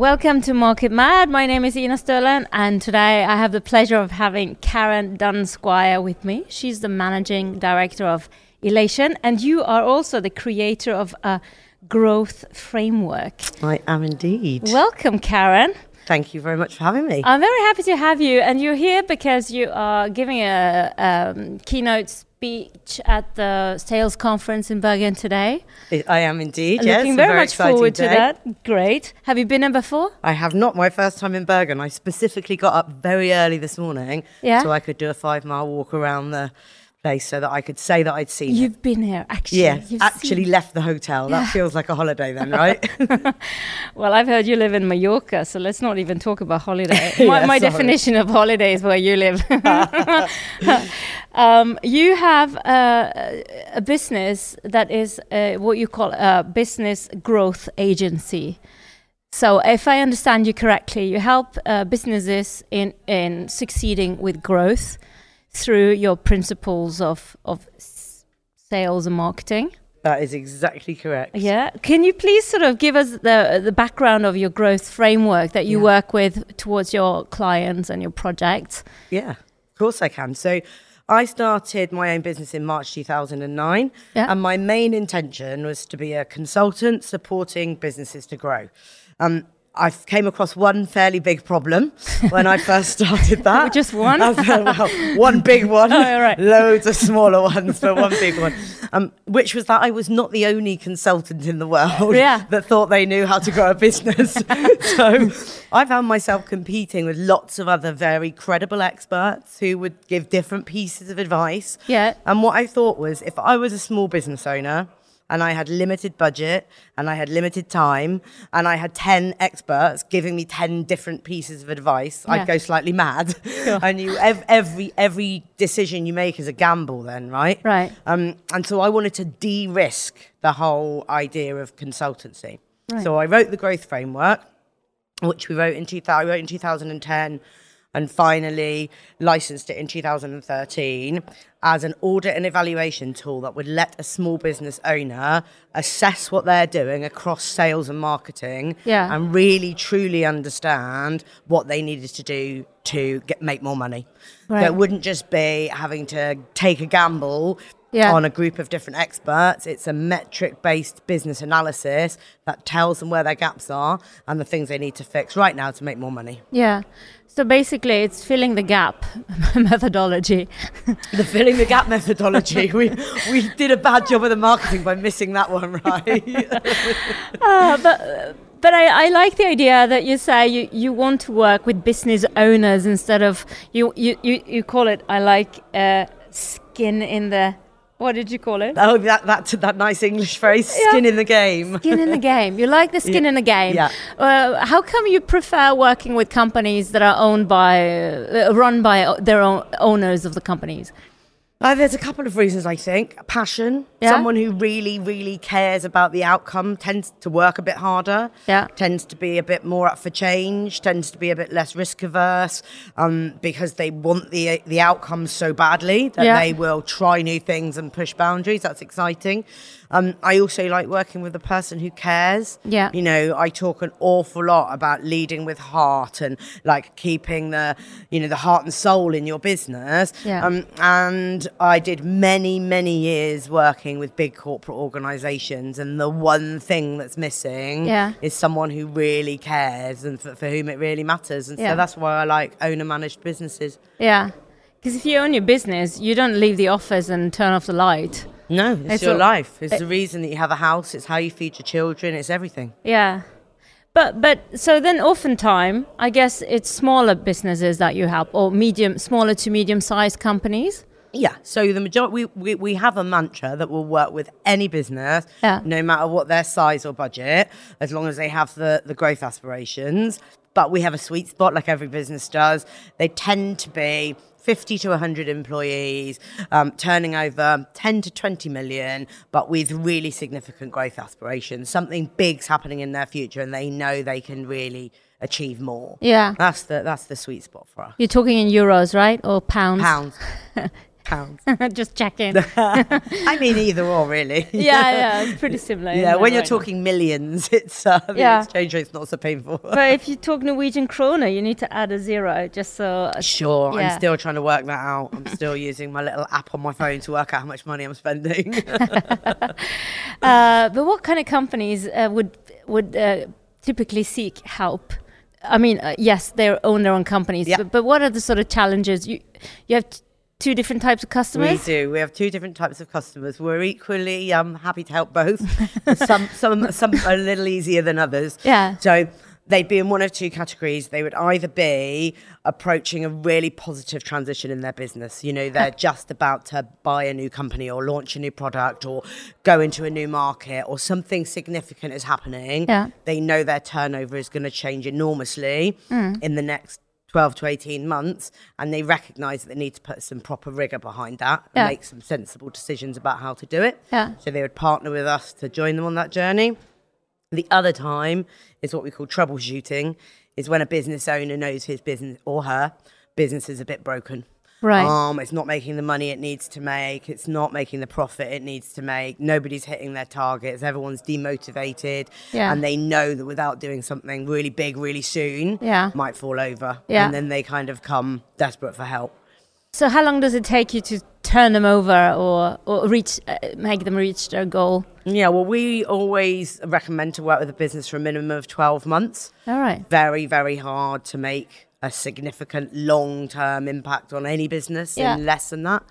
welcome to Market Mad. My name is Ina Sterlen, and today I have the pleasure of having Karen Dunsquire with me. She's the managing director of Elation, and you are also the creator of a growth framework. I am indeed. Welcome, Karen. Thank you very much for having me. I'm very happy to have you, and you're here because you are giving a um, keynote speech at the sales conference in Bergen today. I am indeed. Looking yes, very, very much forward day. to that. Great. Have you been there before? I have not. My first time in Bergen. I specifically got up very early this morning Yeah. so I could do a five mile walk around the place so that I could say that I'd seen. You've been here, actually. Yeah, You've actually left the hotel. That feels like a holiday then, right? Well, I've heard you live in Mallorca, so let's not even talk about holiday. my Yeah, my definition of holiday is where you live. um, you have uh, a business that is uh, what you call a business growth agency. So, if I understand you correctly, you help uh, businesses in, in succeeding with growth through your principles of, of sales and marketing. that is exactly correct. Yeah. Can you please sort of give us the the background of your growth framework that you Yeah. work with towards your clients and your projects? Yeah, of course I can. So I started my own business in March 2009, Yeah. and my main intention was to be a consultant supporting businesses to grow. Um, I came across one fairly big problem when I first started that. Just one? Well, one big one, Oh, right. loads of smaller ones, but one big one. Um, which was that I was not the only consultant in the world Yeah. that thought they knew how to grow a business. so I found myself competing with lots of other very credible experts who would give different pieces of advice. Yeah. And what I thought was if I was a small business owner and I had limited budget and I had limited time and I had 10 experts giving me 10 different pieces of advice, Yeah. I'd go slightly mad. I knew ev- every, every decision you make is a gamble then, right? Right. Um, and so I wanted to de risk the whole idea of consultancy. Right. So I wrote the growth framework, which we wrote in, 2000, I wrote in 2010 and finally licensed it in 2013 as an audit and evaluation tool that would let a small business owner assess what they're doing across sales and marketing Yeah. and really truly understand what they needed to do to get make more money. Right. So it wouldn't just be having to take a gamble Yeah. on a group of different experts. It's a metric based business analysis that tells them where their gaps are and the things they need to fix right now to make more money. Yeah. So basically, it's filling the gap methodology. The filling the gap methodology. we we did a bad job of the marketing by missing that one, right? Uh, but but I, I like the idea that you say you, you want to work with business owners instead of you you, you, you call it I like uh, skin in the what did you call it? oh, that that that nice English phrase, Yeah. skin in the game. Skin in the game. You like the skin Yeah. in the game. Yeah. Uh, how come you prefer working with companies that are owned by, uh, run by their own owners of the companies? Uh, there's a couple of reasons, I think. Passion. Yeah. Someone who really, really cares about the outcome tends to work a bit harder. Yeah. Tends to be a bit more up for change. Tends to be a bit less risk averse. Um, because they want the the outcome so badly that Yeah. they will try new things and push boundaries. That's exciting. Um, I also like working with a person who cares. Yeah. You know, I talk an awful lot about leading with heart and like keeping the, you know, the heart and soul in your business. Yeah. Um, and I did many, many years working with big corporate organizations. And the one thing that's missing Yeah. is someone who really cares and for, for whom it really matters. And Yeah. so that's why I like owner managed businesses. Yeah. Because if you own your business, you don't leave the office and turn off the light. No, it's, It's your all- life. It's the reason that you have a house. It's how you feed your children. It's everything. Yeah. But but so then oftentimes I guess it's smaller businesses that you help or medium smaller to medium sized companies. Yeah. So the majority, we, we, we have a mantra that will work with any business, Yeah. no matter what their size or budget, as long as they have the, the growth aspirations. But we have a sweet spot, like every business does. They tend to be 50 to 100 employees, um, turning over 10 to 20 million, but with really significant growth aspirations. Something big's happening in their future, and they know they can really achieve more. Yeah. That's the that's the sweet spot for us. You're talking in euros, right? Or pounds? Pounds. pounds. Just checking. I mean, either or, really. yeah, yeah, it's pretty similar. Yeah, when you're right now? talking millions, it's uh, the Yeah. exchange rate's not so painful. But if you talk Norwegian kroner, you need to add a zero just so. Sure, Yeah. I'm still trying to work that out. I'm still using my little app on my phone to work out how much money I'm spending. Uh, but what kind of companies uh, would would uh, typically seek help? I mean, uh, yes, they own their own companies, Yeah. but, but what are the sort of challenges? You you have t- two different types of customers? we do. We have two different types of customers. We're equally um, happy to help both. some, some, some are a little easier than others. Yeah. So they'd be in one of two categories. They would either be approaching a really positive transition in their business. You know, they're just about to buy a new company or launch a new product or go into a new market or something significant is happening. Yeah. They know their turnover is going to change enormously in the next 12 to 18 months and they recognize that they need to put some proper rigor behind that Yeah. and make some sensible decisions about how to do it. Yeah. So they would partner with us to join them on that journey. The other time is what we call troubleshooting, is when a business owner knows his business or her business is a bit broken. Right. Um, it's not making the money it needs to make. It's not making the profit it needs to make. Nobody's hitting their targets. Everyone's demotivated. Yeah. And they know that without doing something really big really soon, Yeah. might fall over. Yeah. And then they kind of come desperate for help. So how long does it take you to turn them over or or reach uh, make them reach their goal? Yeah, well, we always recommend to work with a business for a minimum of 12 months. All right. very, very hard to make a significant long term impact on any business Yeah. in less than that.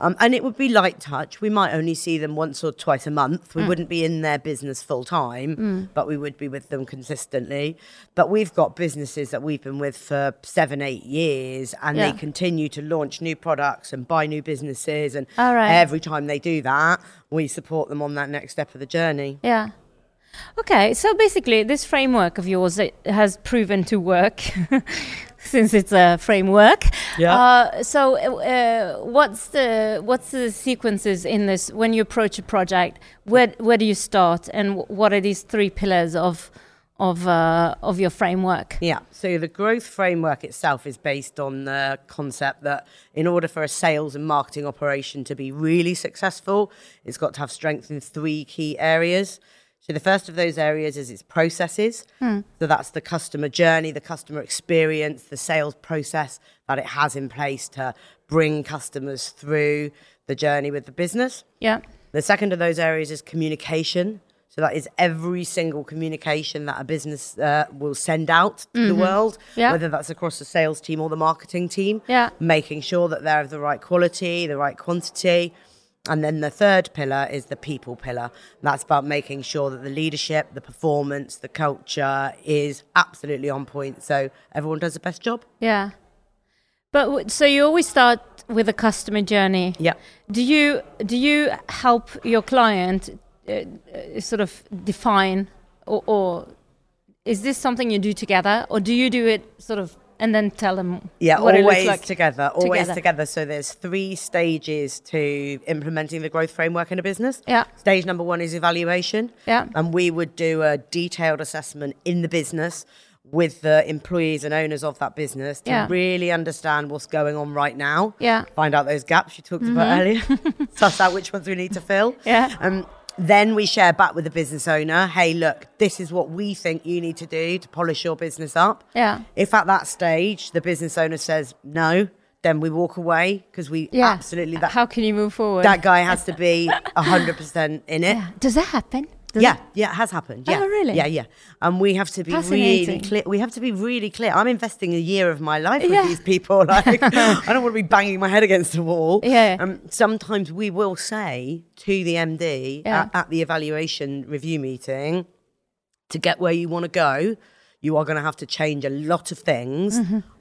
Um, and it would be light touch. We might only see them once or twice a month. We Mm. wouldn't be in their business full time, but we would be with them consistently. But we've got businesses that we've been with for seven, eight years, and Yeah. they continue to launch new products and buy new businesses. And right. every time they do that, we support them on that next step of the journey. Yeah. Okay, so basically, this framework of yours it has proven to work since it's a framework. Yeah. Uh, so, uh, what's the what's the sequences in this when you approach a project? Where where do you start, and what are these three pillars of of uh, of your framework? Yeah. So the growth framework itself is based on the concept that in order for a sales and marketing operation to be really successful, it's got to have strength in three key areas. So the first of those areas is its processes. So that's the customer journey, the customer experience, the sales process that it has in place to bring customers through the journey with the business. Yeah. The second of those areas is communication. So that is every single communication that a business uh, will send out to the world, Mm-hmm. Yeah. whether that's across the sales team or the marketing team. Yeah. Making sure that they're of the right quality, the right quantity. And then the third pillar is the people pillar. That's about making sure that the leadership, the performance, the culture is absolutely on point. So everyone does the best job. Yeah. But w- so you always start with a customer journey. Yeah. Do you do you help your client uh, uh, sort of define or, or is this something you do together or do you do it sort of and then tell them Yeah, always like together, always together. together. So there's three stages to implementing the growth framework in a business. Yeah. Stage number one is evaluation. Yeah. And we would do a detailed assessment in the business with the employees and owners of that business to Yeah. really understand what's going on right now. Yeah. Mm-hmm. Find out those gaps you talked about earlier. Suss out which ones we need to fill. Yeah. Um, then we share back with the business owner, hey, look, this is what we think you need to do to polish your business up. Yeah. If at that stage the business owner says no, then we walk away because we yeah absolutely that how can you move forward that guy has to be hundred percent in it. yeah. does that happen Does Yeah, it- yeah, it has happened. Yeah. Oh, really? Yeah, yeah. And we have to be really clear. We have to be really clear. I'm investing a year of my life with these people. Like, I don't want to be banging my head against the wall. Yeah. Um, sometimes we will say to the MD Yeah. at, at the evaluation review meeting, to get where you want to go, you are going to have to change a lot of things.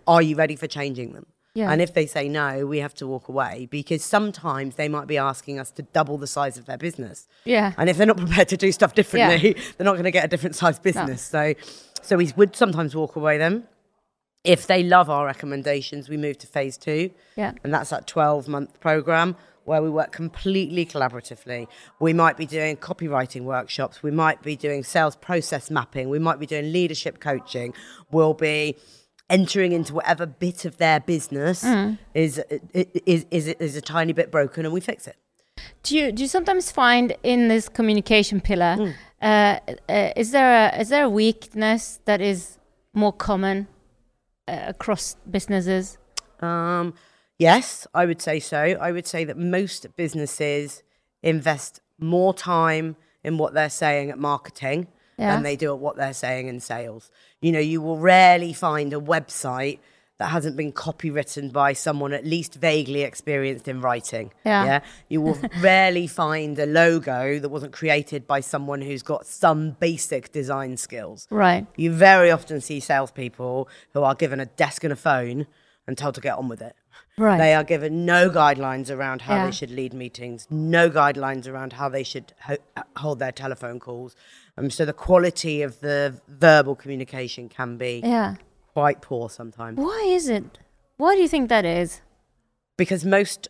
Are you ready for changing them? Yeah. And if they say no, we have to walk away because sometimes they might be asking us to double the size of their business. Yeah. And if they're not prepared to do stuff differently, they're not going to get a different size business. So, so we would sometimes walk away then. If they love our recommendations, we move to phase two. Yeah. And that's that 12 month program where we work completely collaboratively. We might be doing copywriting workshops. We might be doing sales process mapping. We might be doing leadership coaching. We'll be entering into whatever bit of their business is, is, is, is a tiny bit broken and we fix it. Do you do you sometimes find in this communication pillar, Mm. uh, uh, is there a is there a weakness that is more common uh, across businesses? Um, yes, I would say so. I would say that most businesses invest more time in what they're saying at marketing Yeah. than they do at what they're saying in sales. You know, you will rarely find a website that hasn't been copywritten by someone at least vaguely experienced in writing. Yeah. You will rarely find a logo that wasn't created by someone who's got some basic design skills. Right. You very often see salespeople who are given a desk and a phone and told to get on with it. Right. They are given no guidelines around how Yeah. they should lead meetings, no guidelines around how they should ho- hold their telephone calls. Um, so the quality of the verbal communication can be Yeah. quite poor sometimes Why is it? Why do you think that is? because most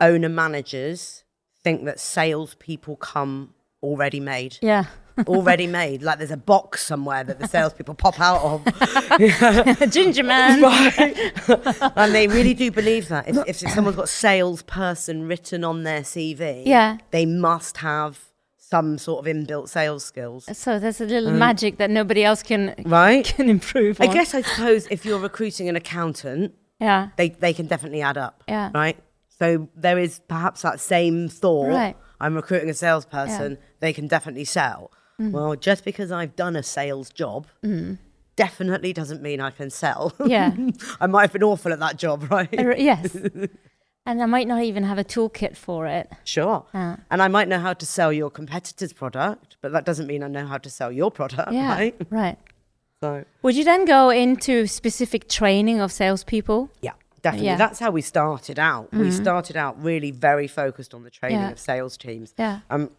owner managers think that salespeople come already made. Yeah. Already made. Like there's a box somewhere that the salespeople pop out of. Ginger man. and they really do believe that. If, if someone's got salesperson written on their CV, Yeah. they must have some sort of inbuilt sales skills. So there's a little mm. magic that nobody else can Right? can improve. I guess I suppose if you're recruiting an accountant, Yeah. they, they can definitely add up. Yeah. Right? So there is perhaps that same thought. Right. I'm recruiting a salesperson, they can definitely sell. Mm. Well, just because I've done a sales job definitely doesn't mean I can sell. Yeah. I might have been awful at that job, right? Uh, yes. and I might not even have a toolkit for it. Sure. Yeah. And I might know how to sell your competitor's product, but that doesn't mean I know how to sell your product, Yeah. right? Right. So, Would you then go into specific training of salespeople? yeah, definitely. Yeah. That's how we started out. We started out really very focused on the training Yeah. of sales teams. Yeah. Um,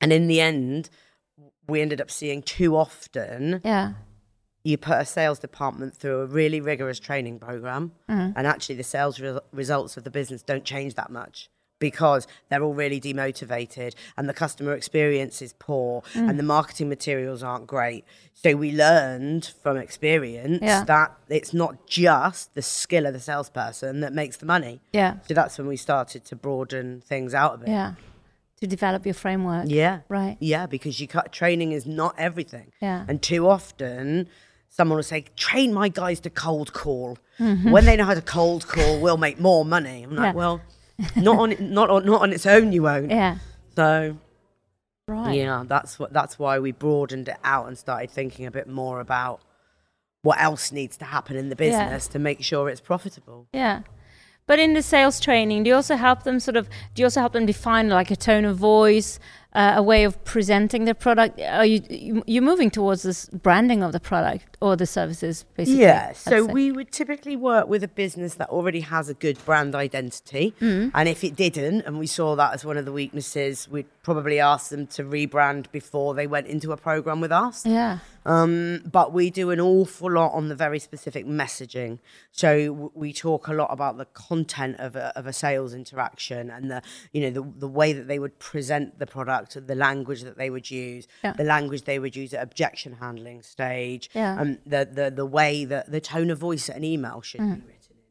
and in the end, we ended up seeing too often Yeah. you put a sales department through a really rigorous training program, mm-hmm. and actually the sales re- results of the business don't change that much because they're all really demotivated and the customer experience is poor mm. and the marketing materials aren't great. So we learned from experience Yeah. that it's not just the skill of the salesperson that makes the money. Yeah. So that's when we started to broaden things out a bit. Yeah. To develop your framework. Yeah. Right. Yeah, because you cut training is not everything. Yeah. And too often someone will say, train my guys to cold call. Mm-hmm. When they know how to cold call, we'll make more money. I'm like, Yeah. well, not on not on not on its own you won't. Yeah. So Right. yeah, that's what that's why we broadened it out and started thinking a bit more about what else needs to happen in the Yeah. business to make sure it's profitable. Yeah. But in the sales training, do you also help them sort of? Do you also help them define like a tone of voice, uh, a way of presenting the product? Are you you you're moving towards this branding of the product or the services, basically? Yeah, so we would typically work with a business that already has a good brand identity. Mm. And if it didn't, and we saw that as one of the weaknesses, we'd probably ask them to rebrand before they went into a program with us. Yeah. Um, but we do an awful lot on the very specific messaging. So w- we talk a lot about the content of a, of a sales interaction and the you know the the way that they would present the product, the language that they would use, Yeah. the language they would use at objection handling stage, Yeah. um, the the the way that the tone of voice at an email should Mm. be written in.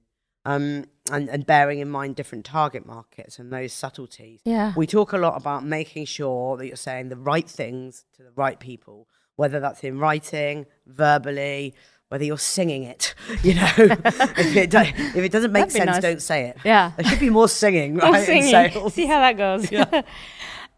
Um, and, and bearing in mind different target markets and those subtleties. Yeah. We talk a lot about making sure that you're saying the right things to the right people, whether that's in writing, verbally, whether you're singing it. You know, if, it do, if it doesn't make sense, nice. don't say it. Yeah. There should be more singing, right? Or in singing. sales. See how that goes.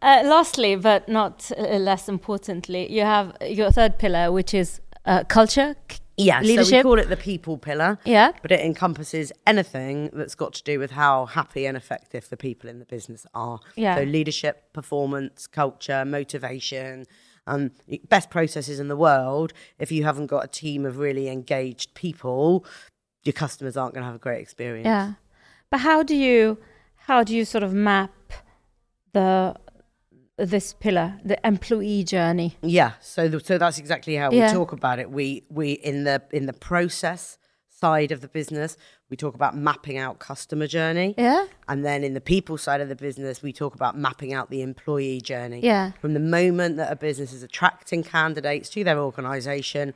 uh, lastly, but not uh, less importantly, you have your third pillar, which is uh, culture. Yeah, so we call it the people pillar. Yeah. But it encompasses anything that's got to do with how happy and effective the people in the business are. Yeah. So leadership, performance, culture, motivation, um, best processes in the world. If you haven't got a team of really engaged people, your customers aren't going to have a great experience. Yeah. But how do you how do you sort of map the this pillar, the employee journey? Yeah, so th- so that's exactly how Yeah. we talk about it. We we in the in the process side of the business, we talk about mapping out customer journey. Yeah. And then in the people side of the business, we talk about mapping out the employee journey. Yeah. From the moment that a business is attracting candidates to their organization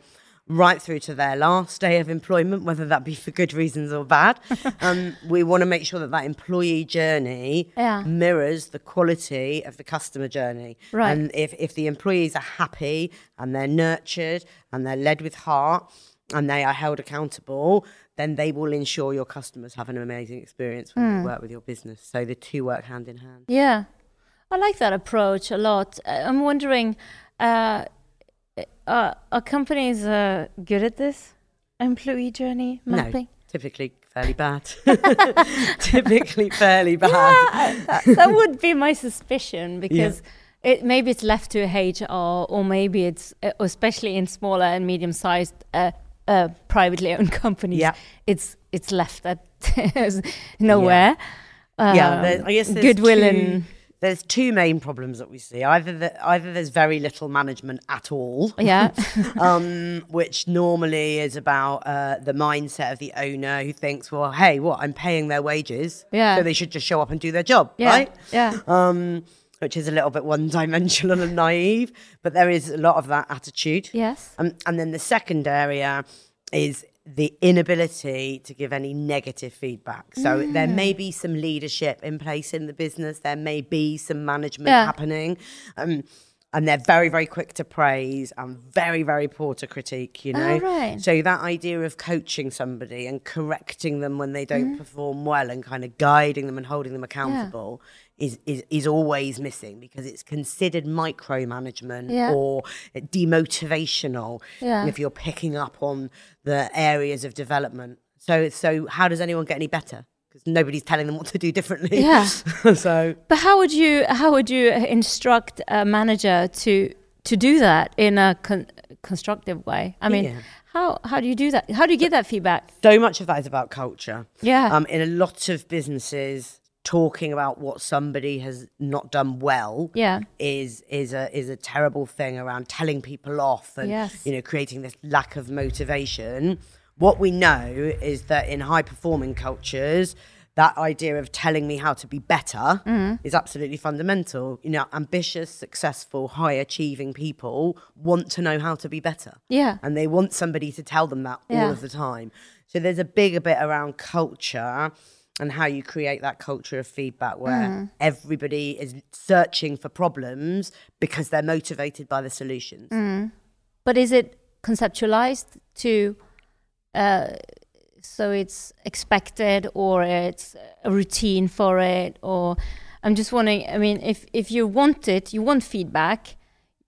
right through to their last day of employment, whether that be for good reasons or bad. um, we want to make sure that that employee journey Yeah. mirrors the quality of the customer journey. Right. And if, if the employees are happy and they're nurtured and they're led with heart and they are held accountable, then they will ensure your customers have an amazing experience when Hmm. they work with your business. So the two work hand in hand. Yeah, I like that approach a lot. Uh, I'm wondering, uh, uh, are companies uh, good at this employee journey mapping? No, typically fairly bad. typically fairly bad. Yeah, that, that would be my suspicion because it maybe it's left to HR or maybe it's uh, especially in smaller and medium-sized uh, uh, privately owned companies. Yeah. it's it's left at nowhere. yeah, Um, there, I guess goodwill two, and there's two main problems that we see. Either that either there's very little management at all, yeah, um, which normally is about uh, the mindset of the owner who thinks, well, hey, what? I'm paying their wages, Yeah. so they should just show up and do their job, yeah, right? yeah, Um, which is a little bit one-dimensional and naive, but there is a lot of that attitude. yes, Um, and then the second area is the inability to give any negative feedback. So there Mm. may be some leadership in place in the business, there may be some management Yeah. happening. Um, and they're very, very quick to praise and very, very poor to critique, you know? Oh, right. So that idea of coaching somebody and correcting them when they don't Mm-hmm. perform well and kind of guiding them and holding them accountable is, is, is always missing because it's considered micromanagement Yeah. or demotivational Yeah. if you're picking up on the areas of development. So, so how does anyone get any better? Because nobody's telling them what to do differently. Yeah. so But how would you how would you instruct a manager to to do that in a con- constructive way? I mean, Yeah. how how do you do that? How do you get that feedback? so much of that is about culture. Yeah. Um, in a lot of businesses, talking about what somebody has not done well Yeah. is is a is a terrible thing around telling people off and Yes. you know creating this lack of motivation. What we know is that in high performing cultures, that idea of telling me how to be better Mm-hmm. is absolutely fundamental. You know, ambitious, successful, high achieving people want to know how to be better Yeah. and they want somebody to tell them that all of the time. So there's a bigger bit around culture and how you create that culture of feedback where Mm. everybody is searching for problems because they're motivated by the solutions. Mm. But is it conceptualized to uh, so it's expected or it's a routine for it or I'm just wondering I mean if if you want it you want feedback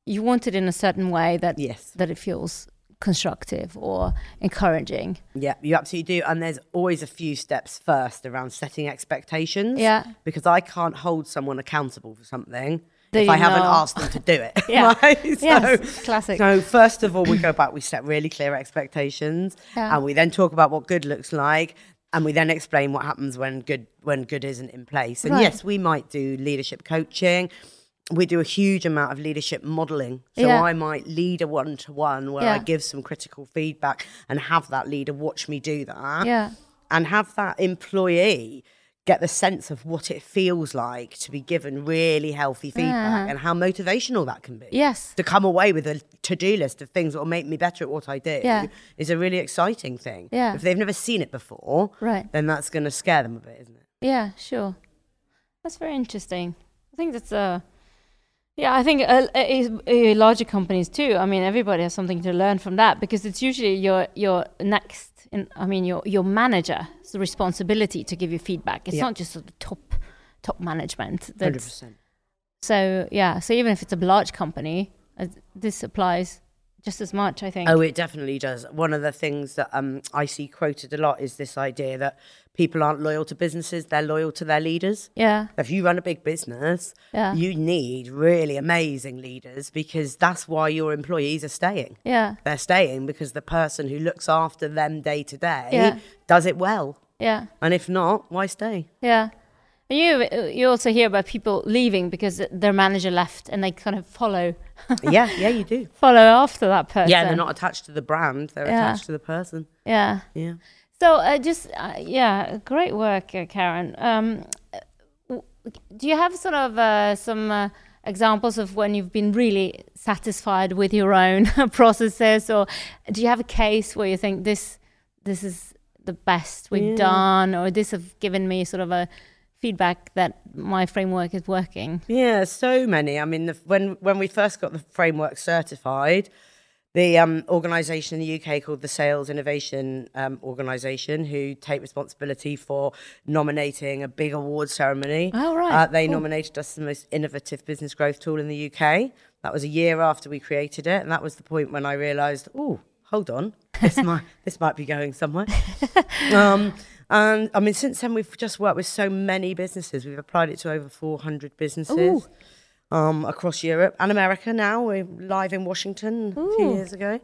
you want it in a certain way that Yes. that it feels constructive or encouraging Yeah, you absolutely do. And there's always a few steps first around setting expectations. Yeah. Because I can't hold someone accountable for something if I you haven't asked them to do it. Yeah. right? Yes, classic. So first of all, we go back, we set really clear expectations, Yeah. and we then talk about what good looks like. And we then explain what happens when good when good isn't in place. And Right. yes, we might do leadership coaching. We do a huge amount of leadership modeling. So Yeah. I might lead a one to one where I give some critical feedback and have that leader watch me do that yeah and have that employee get the sense of what it feels like to be given really healthy feedback uh-huh. and how motivational that can be. yes To come away with a to do list of things that will make me better at what I do Yeah. is a really exciting thing. Yeah. If they've never seen it before, Right. then that's going to scare them a bit, isn't it? Yeah, sure. That's very interesting. I think that's a. Yeah, I think uh, uh, larger companies too. I mean, everybody has something to learn from that because it's usually your your next. In, I mean, your your manager's responsibility to give you feedback. It's Yeah. not just sort of top top management. Hundred percent. so yeah. So even if it's a large company, uh, this applies just as much. I think. Oh, it definitely does. One of the things that um, I see quoted a lot is this idea that people aren't loyal to businesses; they're loyal to their leaders. yeah. If you run a big business, Yeah. you need really amazing leaders because that's why your employees are staying. Yeah. They're staying because the person who looks after them day to day Yeah. does it well. Yeah. And if not, why stay? Yeah. And you you also hear about people leaving because their manager left and they kind of follow yeah, yeah, you do. follow after that person. Yeah, they're not attached to the brand; they're Yeah. attached to the person. Yeah. Yeah. So uh, just uh, yeah, great work, uh, Karen. Um, do you have sort of uh, some uh, examples of when you've been really satisfied with your own processes, or do you have a case where you think this this is the best we've Yeah. done, or this have given me sort of a feedback that my framework is working? Yeah, so many. I mean, the, when when we first got the framework certified, the um, organisation in the UK called the Sales Innovation um, Organisation, who take responsibility for nominating a big award ceremony. Oh, right. Uh, they Cool. nominated us the most innovative business growth tool in the UK. That was a year after we created it, and that was the point when I realised, oh, hold on, this might this might be going somewhere. um, and I mean, since then we've just worked with so many businesses. We've applied it to over 400 businesses um, across Europe and America. Now we're live in Washington a few years ago.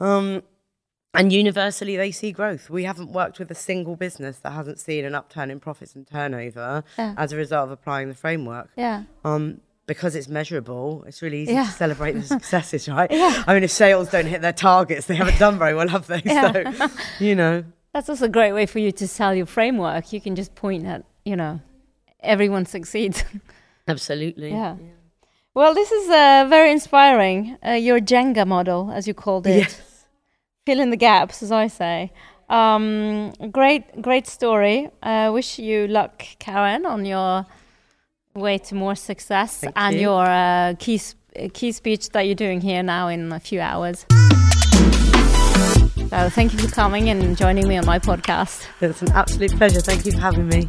Um, and universally, they see growth. We haven't worked with a single business that hasn't seen an upturn in profits and turnover Yeah. as a result of applying the framework. Yeah. Um, because it's measurable, it's really easy Yeah. to celebrate the successes, right? yeah. I mean, if sales don't hit their targets, they haven't done very well, have they? Yeah. So, you know, That's also a great way for you to sell your framework. You can just point at, you know, everyone succeeds. absolutely. yeah. Well, this is uh, very inspiring. Uh, your Jenga model, as you called it. Yes. Fill in the gaps, as I say. Um, great, great story. I wish you luck, Karen, on your way to more success Thank and you. your uh, key sp- uh, key speech that you're doing here now in a few hours. So, thank you for coming and joining me on my podcast. It's an absolute pleasure. Thank you for having me.